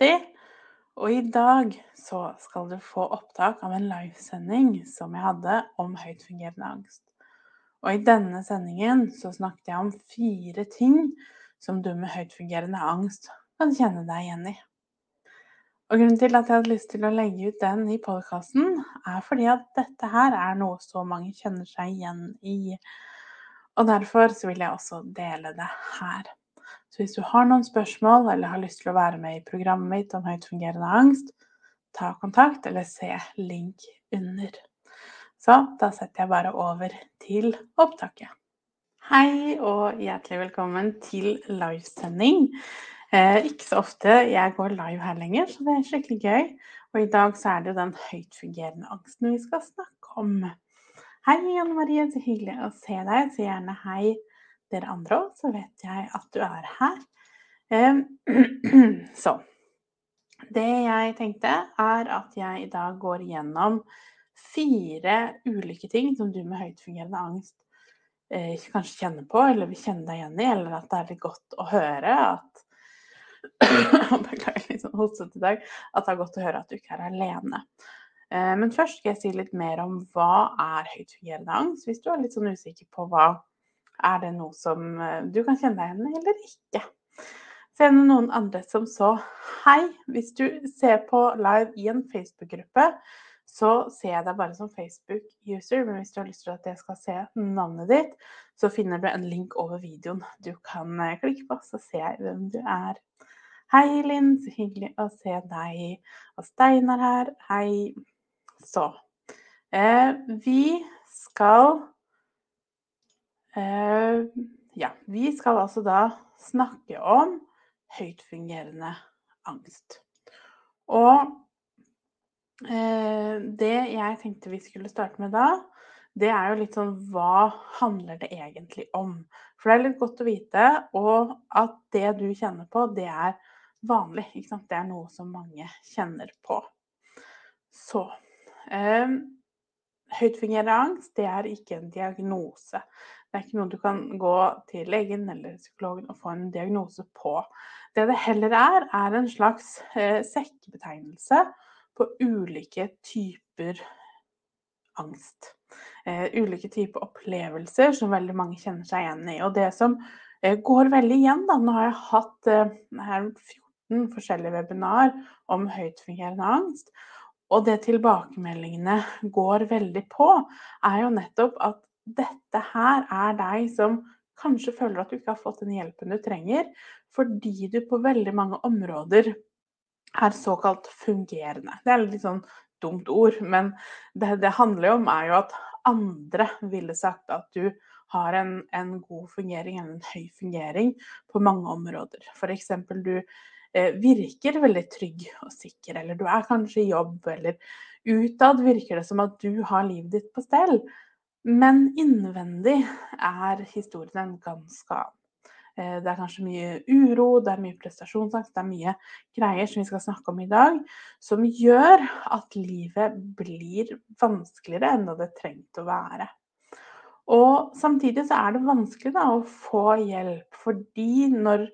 Og i dag så skal du få opptak av en livesending som jeg hadde om høytfungerende angst. Og i denne sendingen så snakket jeg om fire ting som du med høytfungerende angst kan kjenne deg igjen i. Og grunnen til at jeg hadde lyst til å legge ut den i podkasten, er fordi at dette her er noe så mange kjenner seg igjen i. Og derfor så vil jeg også dele det her. Så hvis du har noen spørsmål eller har lyst til å være med i programmet mitt om høytfungerende angst, ta kontakt eller se link under. Så da setter jeg bare over til opptaket. Hei og hjertelig velkommen til livesending. Eh, ikke så ofte jeg går live her lenger, så det er skikkelig gøy. Og i dag så er det den den høytfungerende angsten vi skal snakke om. Hei, Anne Marie, så hyggelig å se deg. Så gjerne hei dere andre òg, så vet jeg at du er her. Så det jeg tenkte, er at jeg i dag går gjennom fire ulike ting som du med høytfungerende angst eh, kanskje kjenner på, eller vil kjenne deg igjen i, eller at det er litt godt å høre at Beklager litt sånn hostete i dag. At det er godt å høre at du ikke er alene. Eh, men først skal jeg si litt mer om hva er høytfungerende angst, hvis du er litt sånn usikker på hva er det noe som eh, du kan kjenne deg igjen i, eller ikke? Så er det noen andre som så Hei, hvis du ser på live i en Facebook-gruppe, så ser jeg deg bare som Facebook-user, men hvis du har lyst til at jeg skal se navnet ditt, så finner du en link over videoen du kan eh, klikke på, så ser jeg hvem du er. Hei, Linn, så hyggelig å se deg. Og Steinar her. Hei. Så. Eh, vi skal ja, vi skal altså da snakke om høytfungerende angst. Og eh, det jeg tenkte vi skulle starte med da, det er jo litt sånn hva handler det egentlig om? For det er litt godt å vite, og at det du kjenner på, det er vanlig. Ikke sant? Det er noe som mange kjenner på. Så eh, Høytfungerende angst det er ikke en diagnose. Det er ikke noe du kan gå til legen eller psykologen og få en diagnose på. Det det heller er, er en slags eh, sekkebetegnelse på ulike typer angst. Eh, ulike typer opplevelser som veldig mange kjenner seg igjen i. Og det som eh, går veldig igjen, da Nå har jeg hatt eh, 14 forskjellige webinar om høytfungerende angst. Og det tilbakemeldingene går veldig på, er jo nettopp at dette her er deg som kanskje føler at du ikke har fått den hjelpen du trenger, fordi du på veldig mange områder er såkalt fungerende. Det er litt sånn dumt ord, men det det handler jo om, er jo at andre ville sagt at du har en, en god fungering, en høy fungering, på mange områder. F.eks. du eh, virker veldig trygg og sikker, eller du er kanskje i jobb, eller utad virker det som at du har livet ditt på stell. Men innvendig er historien en ganske annen. Eh, det er kanskje mye uro, det er mye prestasjonsangst, det er mye greier som vi skal snakke om i dag, som gjør at livet blir vanskeligere enn det trengte å være. Og samtidig så er det vanskelig da, å få hjelp, fordi når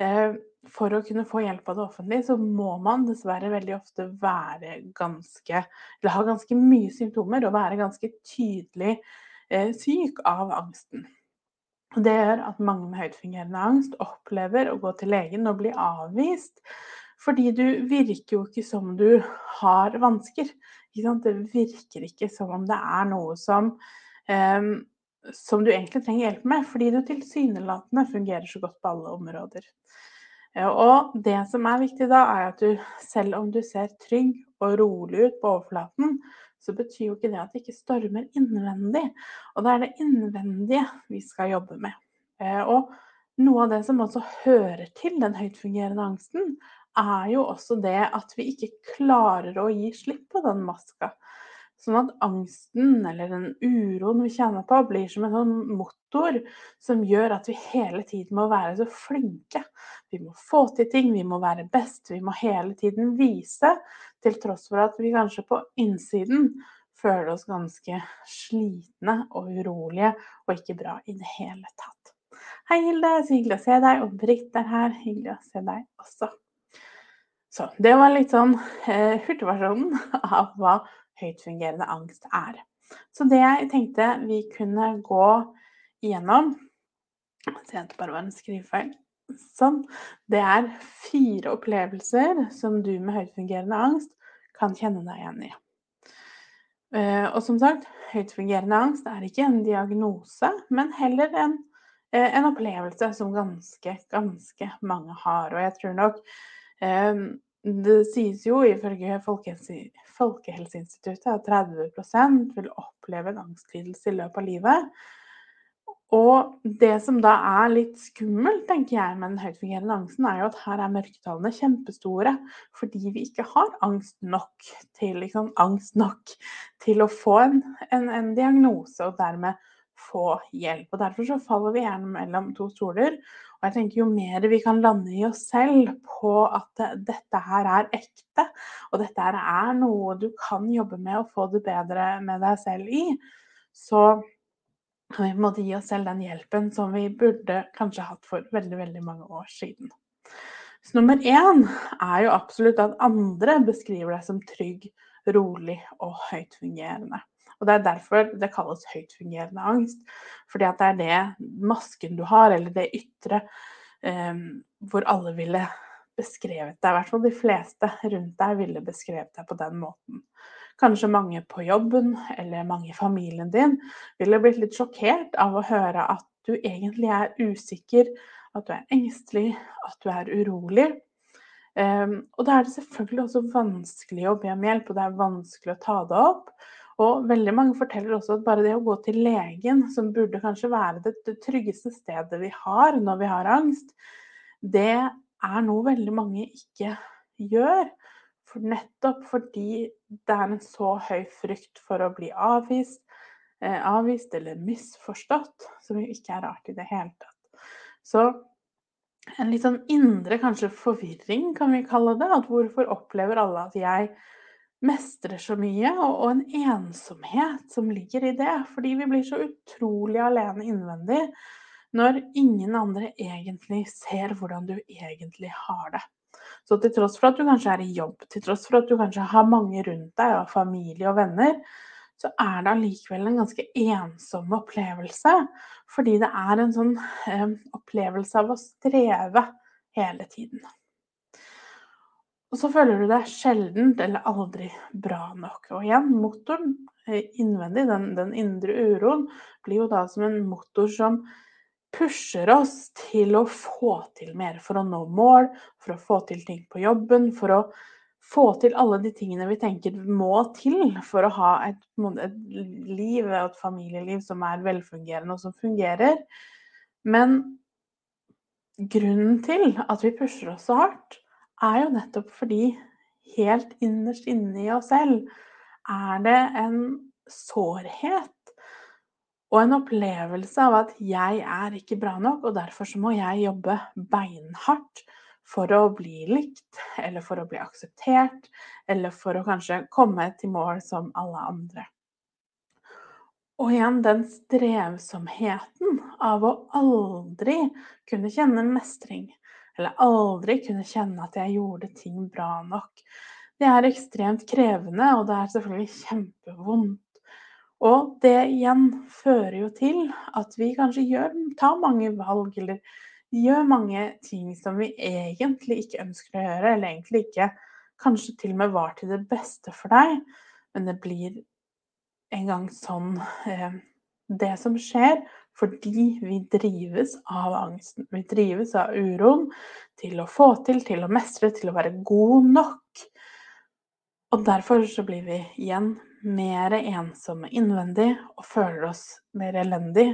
eh, for å kunne få hjelp av det offentlige, så må man dessverre veldig ofte være ganske Eller ha ganske mye symptomer og være ganske tydelig eh, syk av angsten. Det gjør at mange med høytfungerende angst opplever å gå til legen og bli avvist. Fordi du virker jo ikke som du har vansker. Det virker ikke som om det er noe som, eh, som du egentlig trenger hjelp med, fordi du tilsynelatende fungerer så godt på alle områder. Og det som er viktig da, er at du selv om du ser trygg og rolig ut på overflaten, så betyr jo ikke det at det ikke stormer innvendig. Og det er det innvendige vi skal jobbe med. Eh, og noe av det som også hører til den høytfungerende angsten, er jo også det at vi ikke klarer å gi slipp på den maska. Sånn at angsten eller den uroen vi kjenner på, blir som en sånn motor som gjør at vi hele tiden må være så flinke. Vi må få til ting, vi må være best, vi må hele tiden vise, til tross for at vi kanskje på innsiden føler oss ganske slitne og urolige og ikke bra i det hele tatt. Hei, Hilde. Så hyggelig å se deg. Og Britt er her. Hyggelig å se deg også. Så det var litt sånn eh, hurtigversjonen av hva høytfungerende angst er. Så det jeg tenkte vi kunne gå igjennom Se at det bare var en skrivefeil. Sånn. Det er fire opplevelser som du med høytfungerende angst kan kjenne deg igjen i. Eh, og som sagt, høytfungerende angst er ikke en diagnose, men heller en, eh, en opplevelse som ganske, ganske mange har. Og jeg tror nok eh, det sies jo ifølge Folkehelseinstituttet at 30 vil oppleve en angstlidelse i løpet av livet. Og det som da er litt skummelt, tenker jeg, med den høytfungerende angsten, er jo at her er mørketallene kjempestore. Fordi vi ikke har angst nok til, liksom, angst nok til å få en, en, en diagnose, og dermed få hjelp. Og Derfor så faller vi gjerne mellom to stoler. Og jeg tenker Jo mer vi kan lande i oss selv på at dette her er ekte, og dette her er noe du kan jobbe med og få det bedre med deg selv i, så kan vi måtte gi oss selv den hjelpen som vi burde kanskje hatt for veldig, veldig mange år siden. Så nummer én er jo absolutt at andre beskriver deg som trygg, rolig og høytfungerende. Og Det er derfor det kalles høytfungerende angst. Fordi at det er det masken du har, eller det ytre, eh, hvor alle ville beskrevet deg. I hvert fall de fleste rundt deg ville beskrevet deg på den måten. Kanskje mange på jobben eller mange i familien din ville blitt litt sjokkert av å høre at du egentlig er usikker, at du er engstelig, at du er urolig. Um, og da er det selvfølgelig også vanskelig å be om hjelp, og det er vanskelig å ta det opp. Og veldig mange forteller også at bare det å gå til legen, som burde kanskje være det tryggeste stedet vi har når vi har angst, det er noe veldig mange ikke gjør. For nettopp fordi det er en så høy frykt for å bli avvist, eh, avvist eller misforstått, som jo ikke er rart i det hele tatt. Så en litt sånn indre kanskje forvirring, kan vi kalle det. At hvorfor opplever alle at jeg mestrer så mye, og, en ensomhet som ligger i det. Fordi vi blir så utrolig alene innvendig når ingen andre egentlig ser hvordan du egentlig har det. Så til tross for at du kanskje er i jobb, til tross for at du kanskje har mange rundt deg, og familie og venner, så er det allikevel en ganske ensom opplevelse. Fordi det er en sånn eh, opplevelse av å streve hele tiden. Og så føler du deg sjelden eller aldri bra nok. Og igjen, motoren eh, innvendig, den, den, indre uroen, blir jo da som en motor som pusher oss til å få til mer. For å nå mål, for å få til ting på jobben, for å få til alle de tingene vi tenker må til for å ha et, et liv og et familieliv som er velfungerende og som fungerer. Men grunnen til at vi pusher oss så hardt, er jo nettopp fordi helt innerst inne i oss selv er det en sårhet og en opplevelse av at jeg er ikke bra nok, og derfor så må jeg jobbe beinhardt for å bli likt, eller for å bli akseptert, eller for å kanskje komme til mål som alle andre. Og igjen den strevsomheten av å aldri kunne kjenne mestring, eller aldri kunne kjenne at jeg gjorde ting bra nok. Det er ekstremt krevende, og det er selvfølgelig kjempevondt. Og det igjen fører jo til at vi kanskje gjør, tar mange valg, eller gjør mange ting som vi egentlig ikke ønsker å gjøre, eller egentlig ikke kanskje til og med var til det beste for deg, men det blir en gang sånn eh, det som skjer, fordi vi drives av angsten. Vi drives av uroen til å få til, til å mestre, til å være god nok. Og derfor så blir vi igjen mer ensomme innvendig og føler oss mer elendig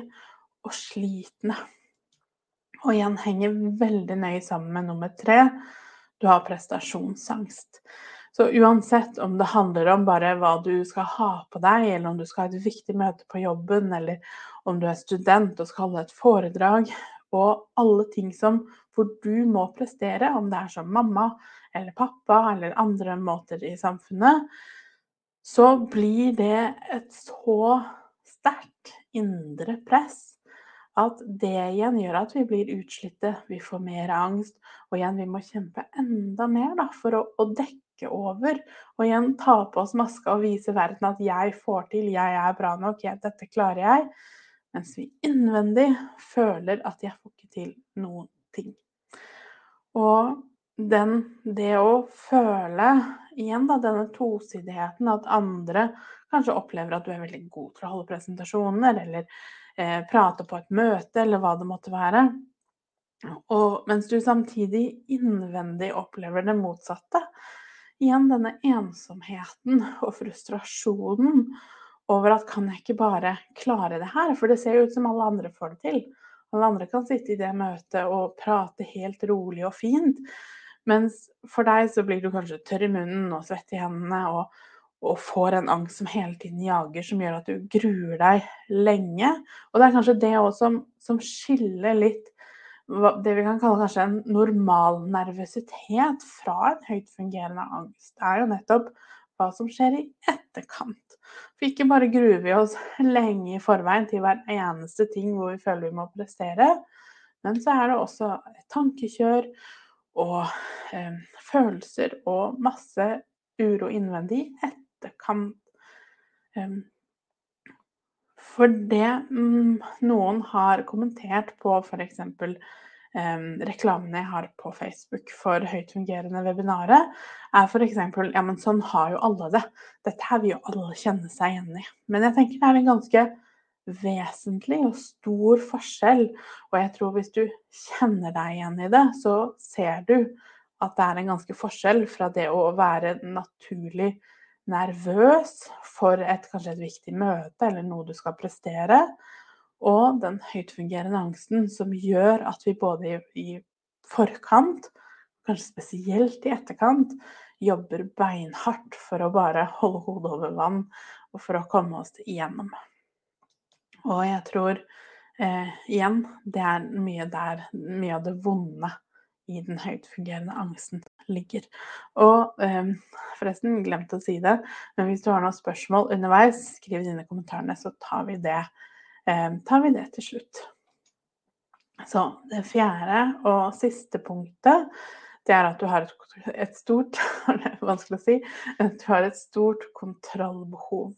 og slitne. Og igjen henger veldig nøye sammen med nummer tre, du har prestasjonsangst. Så uansett om det handler om bare hva du skal ha på deg, eller om du skal ha et viktig møte på jobben, eller om du er student og skal holde et foredrag, og alle ting som hvor du må prestere, om det er som mamma eller pappa eller andre måter i samfunnet, så blir det et så sterkt indre press at det igjen gjør at vi blir utslitte, vi får mer angst, og igjen vi må kjempe enda mer da, for å, å dekke over. Og igjen ta på oss maska og vise verden at 'jeg får til, jeg er bra nok, jeg, dette klarer jeg'. Mens vi innvendig føler at 'jeg får ikke til noen ting'. Og den, det å føle igjen da, denne tosidigheten, at andre kanskje opplever at du er veldig god til å holde presentasjoner, eller eh, prate på et møte, eller hva det måtte være. Og mens du samtidig innvendig opplever det motsatte. Igjen denne ensomheten og frustrasjonen over at kan jeg ikke bare klare det her? For det ser jo ut som alle andre får det til. Alle andre kan sitte i det møtet og prate helt rolig og fint. Mens for deg så blir du kanskje tørr i munnen og svett i hendene og, og får en angst som hele tiden jager, som gjør at du gruer deg lenge. Og det er kanskje det òg som, som, skiller litt det vi kan kalle kanskje en normal nervøsitet fra en høyt fungerende angst. Det er jo nettopp hva som skjer i etterkant. For ikke bare gruer vi oss lenge i forveien til hver eneste ting hvor vi føler vi må prestere, men så er det også et tankekjør og eh, følelser og masse uro innvendig etterkant. Um, for det mm, noen har kommentert på f.eks. Um, reklamene jeg har på Facebook for høyt fungerende webinarer, er f.eks.: Ja, men sånn har jo alle det. Dette her vil jo alle kjenne seg igjen i. Men jeg tenker det er en ganske vesentlig og stor forskjell. Og jeg tror hvis du kjenner deg igjen i det, så ser du at det er en ganske forskjell fra det å være naturlig nervøs for et, kanskje et viktig møte eller noe du skal prestere, og den høytfungerende angsten som gjør at vi både i, forkant, kanskje spesielt i etterkant, jobber beinhardt for å bare holde hodet over vann og for å komme oss igjennom. Og jeg tror eh, igjen det er mye der mye av det vonde i den høytfungerende angsten ligger. Og eh, forresten, glemte å si det, men hvis du har noen spørsmål underveis, skriv i kommentarene, så tar vi det, eh, tar vi det til slutt. Så det fjerde og siste punktet, det er at du har et, et stort vanskelig å si. Du har et stort kontrollbehov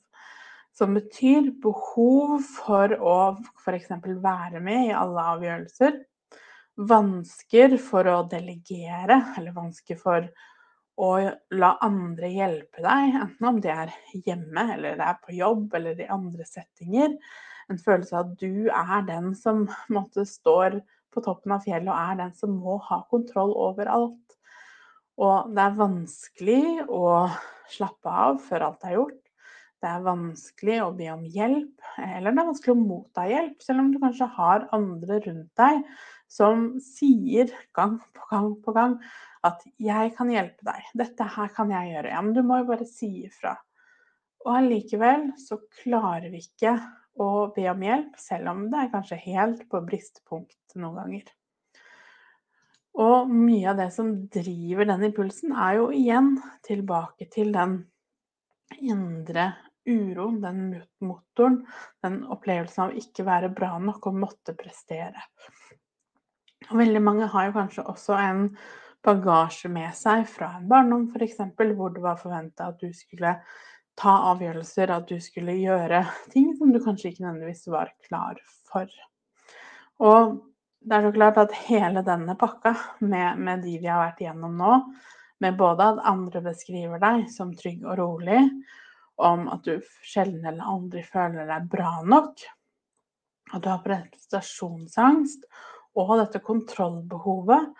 som betyr behov for å f.eks. være med i alle avgjørelser. Vansker for å delegere, eller vansker for å la andre hjelpe deg, enten om det er hjemme, eller det er på jobb, eller i andre settinger. En følelse av at du er den som måtte, står på toppen av fjellet og er den som må ha kontroll over alt. Og det er vanskelig å slappe av før alt er gjort det er vanskelig å be om hjelp, eller det er vanskelig å motta hjelp, selv om du kanskje har andre rundt deg som sier gang på gang på gang at 'jeg kan hjelpe deg', 'dette her kan jeg gjøre', ja, men du må jo bare si ifra. Og allikevel så klarer vi ikke å be om hjelp, selv om det er kanskje helt på bristepunkt noen ganger. Og mye av det som driver den impulsen, er jo igjen tilbake til den indre uroen, den motoren, den opplevelsen av ikke være bra nok og måtte prestere. Og veldig mange har jo kanskje også en bagasje med seg fra en barndom f.eks., hvor det var forventa at du skulle ta avgjørelser, at du skulle gjøre ting som du kanskje ikke nødvendigvis var klar for. Og det er så klart at hele denne pakka med, med de vi har vært igjennom nå, med både at andre beskriver deg som trygg og rolig, om at du sjelden eller aldri føler deg bra nok, at du har prestasjonsangst og dette kontrollbehovet,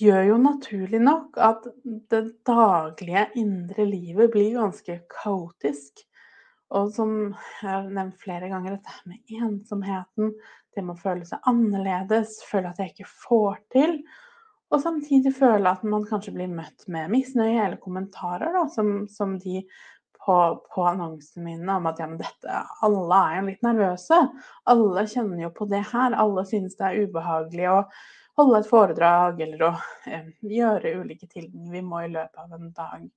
gjør jo naturlig nok at det daglige indre livet blir ganske kaotisk. Og som jeg har nevnt flere ganger, dette med ensomheten, det med å føle seg annerledes, føle at jeg ikke får til. Og samtidig føle at man kanskje blir møtt med misnøye eller kommentarer, da, som, som de på, på annonsene mine om at ja, men dette, alle er jo litt nervøse. Alle kjenner jo på det her. Alle synes det er ubehagelig å holde et foredrag eller å eh, gjøre ulike ting vi må i løpet av en dag.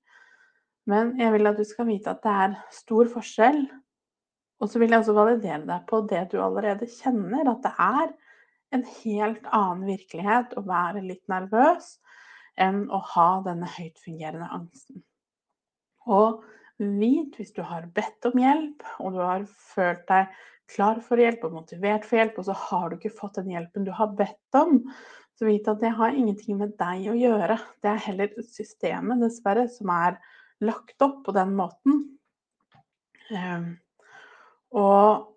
Men jeg vil at du skal vite at det er stor forskjell. Og så vil jeg også validere deg på det du allerede kjenner, at det er en helt annen virkelighet å være litt nervøs enn å ha denne høytfungerende angsten. Og Vit hvis du har bedt om hjelp, og du har følt deg klar for hjelp og motivert for hjelp, og så har du ikke fått den hjelpen du har bedt om, så vit at det har ingenting med deg å gjøre. Det er heller systemet, dessverre, som er lagt opp på den måten. Um, og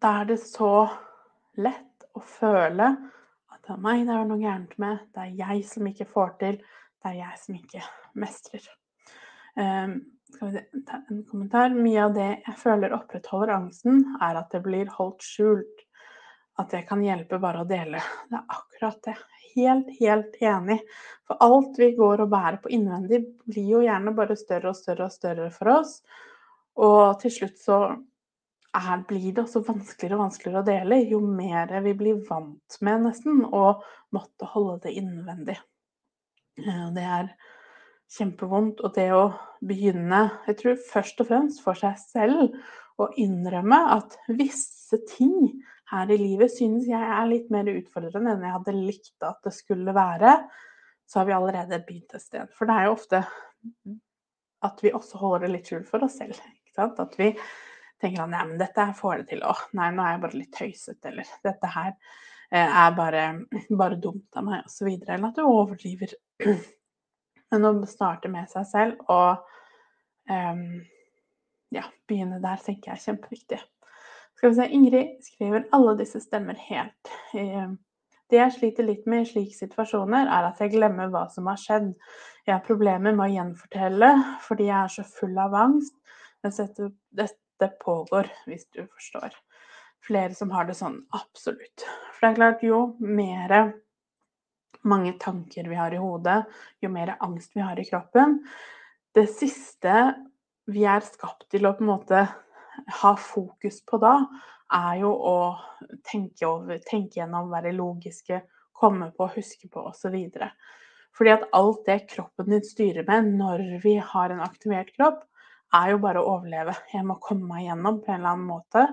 da er det så lett å føle at det er meg det er noe gærent med, det er jeg som ikke får til, det er jeg som ikke mestrer. Ehm, skal vi ta en kommentar. Mye av det jeg føler opprettholder angsten, er at det blir holdt skjult. At det kan hjelpe bare å dele. Det er akkurat det. Helt, helt enig. For alt vi går og bærer på innvendig, blir jo gjerne bare større og større og større for oss. Og til slutt så er, blir det også vanskeligere og vanskeligere å dele jo mer vi blir vant med nesten å måtte holde det innvendig. Det er kjempevondt. Og det å begynne, jeg tror først og fremst for seg selv, å innrømme at visse ting her i livet synes jeg er litt mer utfordrende enn jeg hadde likt at det skulle være, så har vi allerede begynt et sted. For det er jo ofte at vi også holder litt skjult for oss selv. At vi tenker at nei, men dette får det til. Å, nei, nå er jeg bare litt tøysete. Eller dette her eh, er bare, bare dumt av meg, osv. Eller at du overdriver men å starte med seg selv og um, ja, begynne der, tenker jeg er kjempeviktig. Skal vi se, Ingrid skriver alle disse stemmer helt. Ehm, det jeg sliter litt med i slike situasjoner, er at jeg glemmer hva som har skjedd. Jeg har problemer med å gjenfortelle fordi jeg er så full av angst. Mens dette, pågår, hvis du forstår. Flere som har det sånn, absolutt. For det er klart, jo mer mange tanker vi har i hodet, jo mer angst vi har i kroppen. Det siste vi er skapt til å på en måte ha fokus på da, er jo å tenke over, tenke gjennom, være logiske, komme på, huske på osv. Fordi at alt det kroppen din styrer med når vi har en aktivert kropp, er jo bare å overleve. Jeg må komme meg gjennom på en eller annen måte.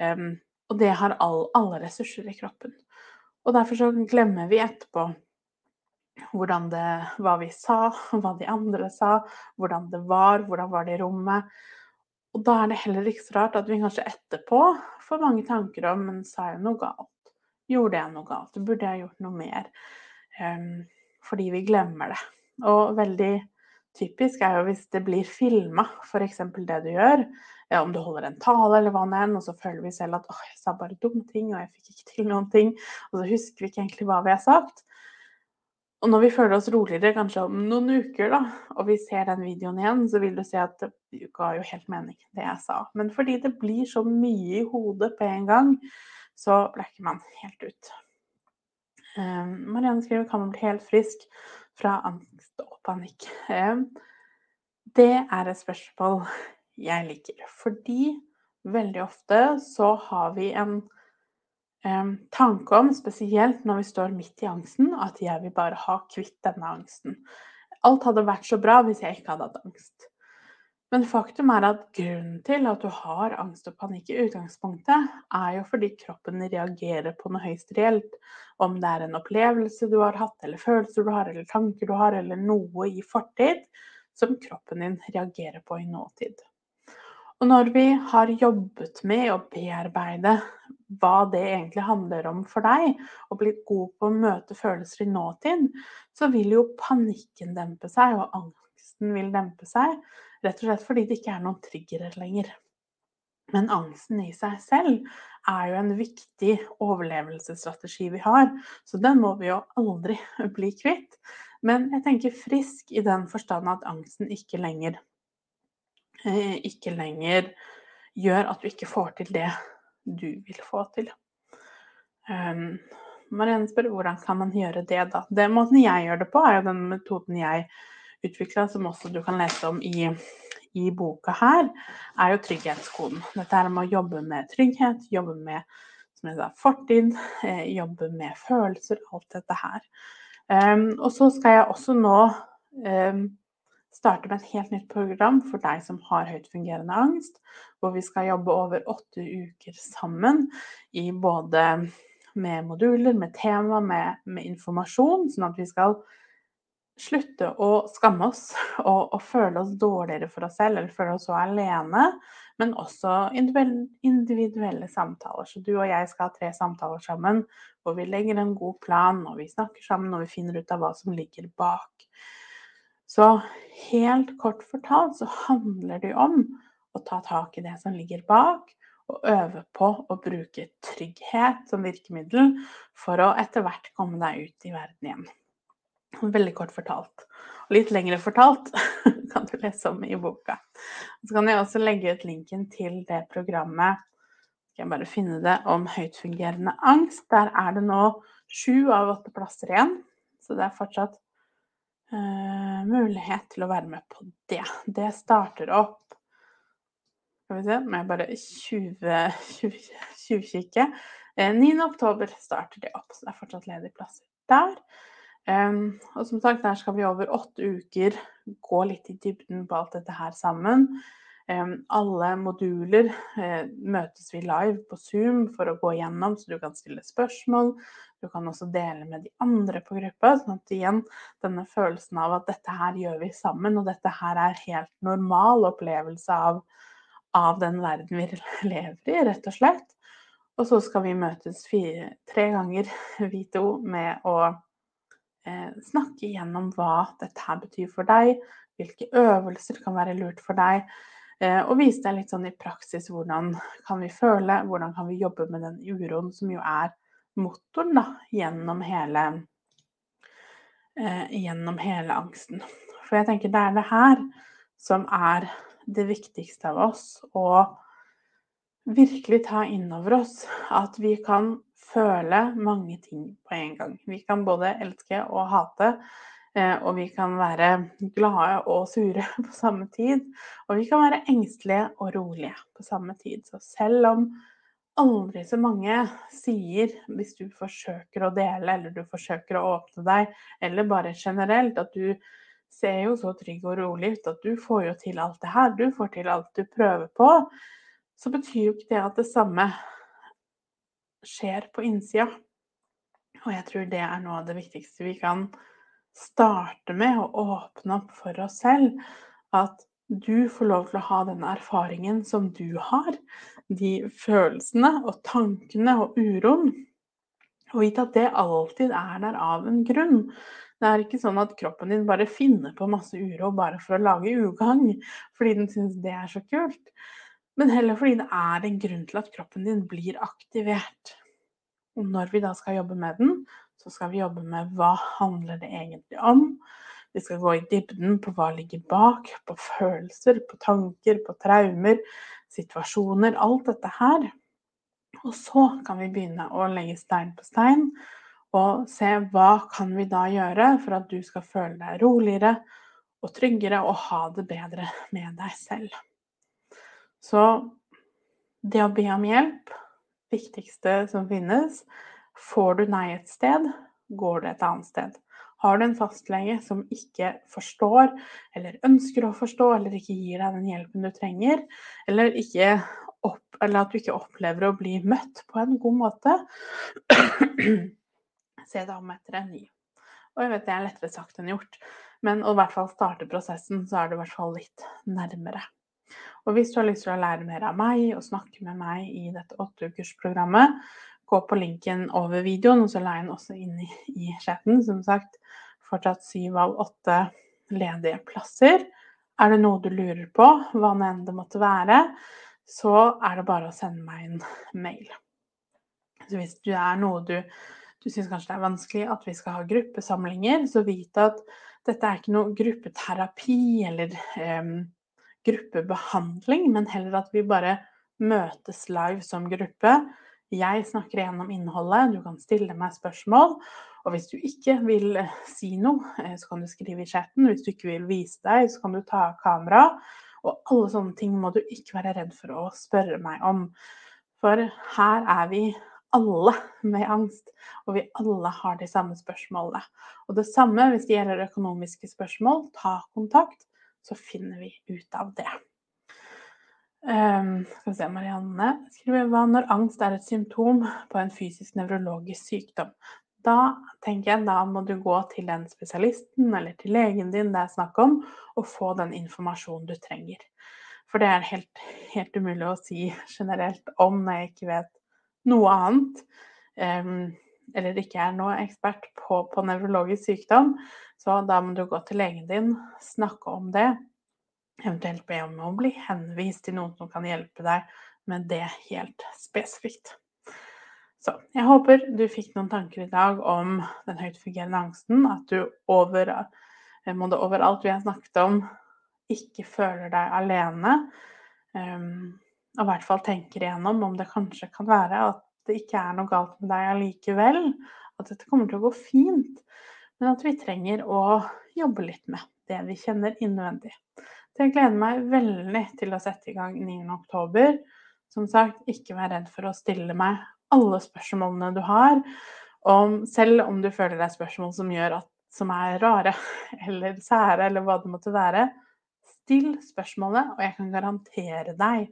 Um, og det har all, alle ressurser i kroppen. Og derfor så glemmer vi etterpå hvordan det, hva vi sa, hva de andre sa, hvordan det var, hvordan var det i rommet. Og da er det heller ikke så rart at vi kanskje etterpå får mange tanker om men sa jeg noe galt? Gjorde jeg noe galt? Burde jeg gjort noe mer? Um, fordi vi glemmer det. Og veldig typisk er jo hvis det blir filma, f.eks. det du gjør. Om du holder en tale eller hva det er, og så føler vi selv at åh, jeg sa bare dumme ting, og jeg fikk ikke til noen ting. Og så husker vi ikke egentlig hva vi har sagt. Og når vi føler oss roligere, kanskje om noen uker, da, og vi ser den videoen igjen, så vil du se at det ga jo helt mening, det jeg sa. Men fordi det blir så mye i hodet på en gang, så blekker man helt ut. Um, Marianne skriver kan man bli helt frisk fra angst og panikk. Det er et spørsmål jeg liker, fordi veldig ofte så har vi en tanke om, spesielt når vi står midt i angsten, at jeg vil bare ha kvitt denne angsten. Alt hadde vært så bra hvis jeg ikke hadde hatt angst. Men faktum er at grunnen til at du har angst og panikk i utgangspunktet, er jo fordi kroppen reagerer på noe høyst reelt. Om det er en opplevelse du har hatt, eller følelser du har, eller tanker du har, eller noe i fortid som kroppen din reagerer på i nåtid. Og når vi har jobbet med å bearbeide hva det egentlig handler om for deg, og blitt god på å møte følelser i nåtid, så vil jo panikken dempe seg, og angsten vil dempe seg. Rett og slett fordi det ikke er noen triggere lenger. Men angsten i seg selv er jo en viktig overlevelsesstrategi vi har, så den må vi jo aldri bli kvitt. Men jeg tenker frisk i den forstand at angsten ikke lenger Eh, ikke lenger gjør at du ikke får til det du vil få til. Um, Marianne spør hvordan kan man gjøre det, da. Den måten jeg gjør det på, er jo den metoden jeg utvikla, som også du kan lese om i, i boka her, er jo trygghetskoden. Dette er med å jobbe med trygghet, jobbe med som jeg sa, fortid, eh, jobbe med følelser, alt dette her. Um, og så skal jeg også nå um, starte med et helt nytt program for deg som har høytfungerende angst, hvor vi skal jobbe over åtte uker sammen i både med moduler, med tema, med, med informasjon, sånn at vi skal slutte å skamme oss og, og, føle oss dårligere for oss selv eller føle oss så alene, men også individuelle samtaler. Så du og jeg skal ha tre samtaler sammen hvor vi legger en god plan, og vi snakker sammen og vi finner ut av hva som ligger bak. Så helt kort fortalt så handler det om å ta tak i det som ligger bak, og øve på å bruke trygghet som virkemiddel for å etter hvert komme deg ut i verden igjen. Veldig kort fortalt. Og litt lengre fortalt kan du lese om i boka. Så kan jeg også legge ut linken til det programmet skal jeg bare finne det om høytfungerende angst. Der er det nå sju av åtte plasser igjen, så det er fortsatt uh, mulighet til å være med på det. Det starter opp Skal vi se, må jeg bare 20-kikke. 9. oktober starter det opp, så det er fortsatt ledige plasser der. Um, og som sagt, der skal vi over åtte uker gå litt i dybden på alt dette her sammen. Um, alle moduler uh, møtes vi live på Zoom for å gå gjennom, så du kan stille spørsmål. Du kan også dele med de andre på gruppa. sånn at igjen, denne følelsen av at dette her gjør vi sammen, og dette her er helt normal opplevelse av, av den verden vi lever i, rett og slett. Og så skal vi møtes fire, tre ganger, vi to, med å snakke igjennom hva dette her betyr for deg, hvilke øvelser kan være lurt for deg, eh, og vise deg litt sånn i praksis hvordan kan vi føle, hvordan kan vi jobbe med den uroen som jo er motoren da, gjennom hele, eh, gjennom hele angsten. For jeg tenker det er det her som er det viktigste av oss, å virkelig ta inn over oss at vi kan føle mange ting på en gang. Vi kan både elske og hate, eh, og vi kan være glade og sure på samme tid. Og vi kan være engstelige og rolige på samme tid. Så selv om aldri så mange sier, hvis du forsøker å dele, eller du forsøker å åpne deg, eller bare generelt, at du ser jo så trygg og rolig ut at du får jo til alt det her, du får til alt du prøver på, så betyr jo ikke det at det samme skjer på innsida. Og jeg tror det er noe av det viktigste vi kan starte med, å åpne opp for oss selv. At du får lov til å ha den erfaringen som du har. De følelsene og tankene og uroen. Og vite at det alltid er der av en grunn. Det er ikke sånn at kroppen din bare finner på masse uro bare for å lage ugagn fordi den syns det er så kult men heller fordi det er en grunn til at kroppen din blir aktivert. Og når vi da skal jobbe med den, så skal vi jobbe med hva handler det egentlig om. Vi skal gå i dybden på hva ligger bak, på følelser, på tanker, på traumer, situasjoner, alt dette her. Og så kan vi begynne å legge stein på stein og se hva kan vi da gjøre for at du skal føle deg roligere og tryggere og ha det bedre med deg selv. Så det å be om hjelp, viktigste som finnes. Får du nei et sted, går du et annet sted. Har du en fastlege som ikke forstår, eller ønsker å forstå, eller ikke gir deg den hjelpen du trenger, eller, opp, eller at du ikke opplever å bli møtt på en god måte, se deg om etter en ny. Og jeg vet det er lettere sagt enn gjort, men å i hvert fall starte prosessen, så er det i hvert fall litt nærmere. Og hvis du har lyst til å lære mer av meg og snakke med meg i dette åtteukersprogrammet, gå på linken over videoen, og så la jeg den også inn i, i chatten. Som sagt, fortsatt syv av åtte ledige plasser. Er det noe du lurer på, hva nå enn det måtte være, så er det bare å sende meg en mail. Så hvis det er noe du, du syns kanskje det er vanskelig at vi skal ha gruppesamlinger, så vit at dette er ikke noe gruppeterapi eller um, gruppebehandling, men heller at vi bare møtes live som gruppe Jeg snakker igjennom innholdet, du kan stille meg spørsmål. Og hvis du ikke vil eh, si noe, eh, så kan du skrive i chatten. Hvis du ikke vil vise deg, så kan du ta av kamera. Og alle sånne ting må du ikke være redd for å spørre meg om. For her er vi alle med angst, og vi alle har de samme spørsmålene. Og det samme hvis det gjelder økonomiske spørsmål, ta kontakt, så finner vi ut av det. Um, skal vi se, Marianne skriver hva når angst er et symptom på en fysisk nevrologisk sykdom. Da tenker jeg da må du gå til den spesialisten eller til legen din det er snakk om, og få den informasjonen du trenger. For det er helt, helt umulig å si generelt om når jeg ikke vet noe annet. Um, eller ikke er noe ekspert på, på nevrologisk sykdom. Så da må du gå til legen din, snakke om det, Eventuelt be om å bli henvist til noen som kan hjelpe deg med det helt spesifikt. Så jeg håper du fikk noen tanker i dag om den høytfungerende angsten. At du over, må det overalt vi har snakket om, ikke føler deg alene. Um, og i hvert fall tenker igjennom om det kanskje kan være at det ikke er noe galt med deg allikevel. At dette kommer til å gå fint. Men at vi trenger å jobbe litt med det vi kjenner innvendig. Så jeg gleder meg veldig til å sette i gang 9.10. Som sagt, ikke vær redd for å stille meg alle spørsmålene du har. Om, selv om du føler det er spørsmål som, at, som er rare eller sære, eller hva det måtte være. Still spørsmålet, og jeg kan garantere deg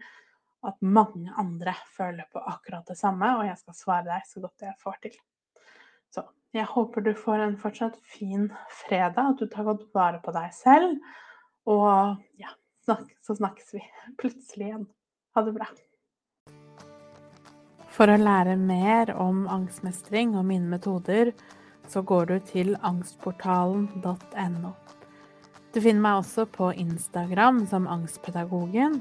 at mange andre føler på akkurat det samme, og jeg skal svare deg så godt jeg får til. Så jeg håper du får en fortsatt fin fredag, at du tar godt vare på deg selv. Og ja, så snakkes vi plutselig igjen. Ha det bra. For å lære mer om angstmestring og mine metoder, så går du til angstportalen.no. Du finner meg også på Instagram som Angstpedagogen,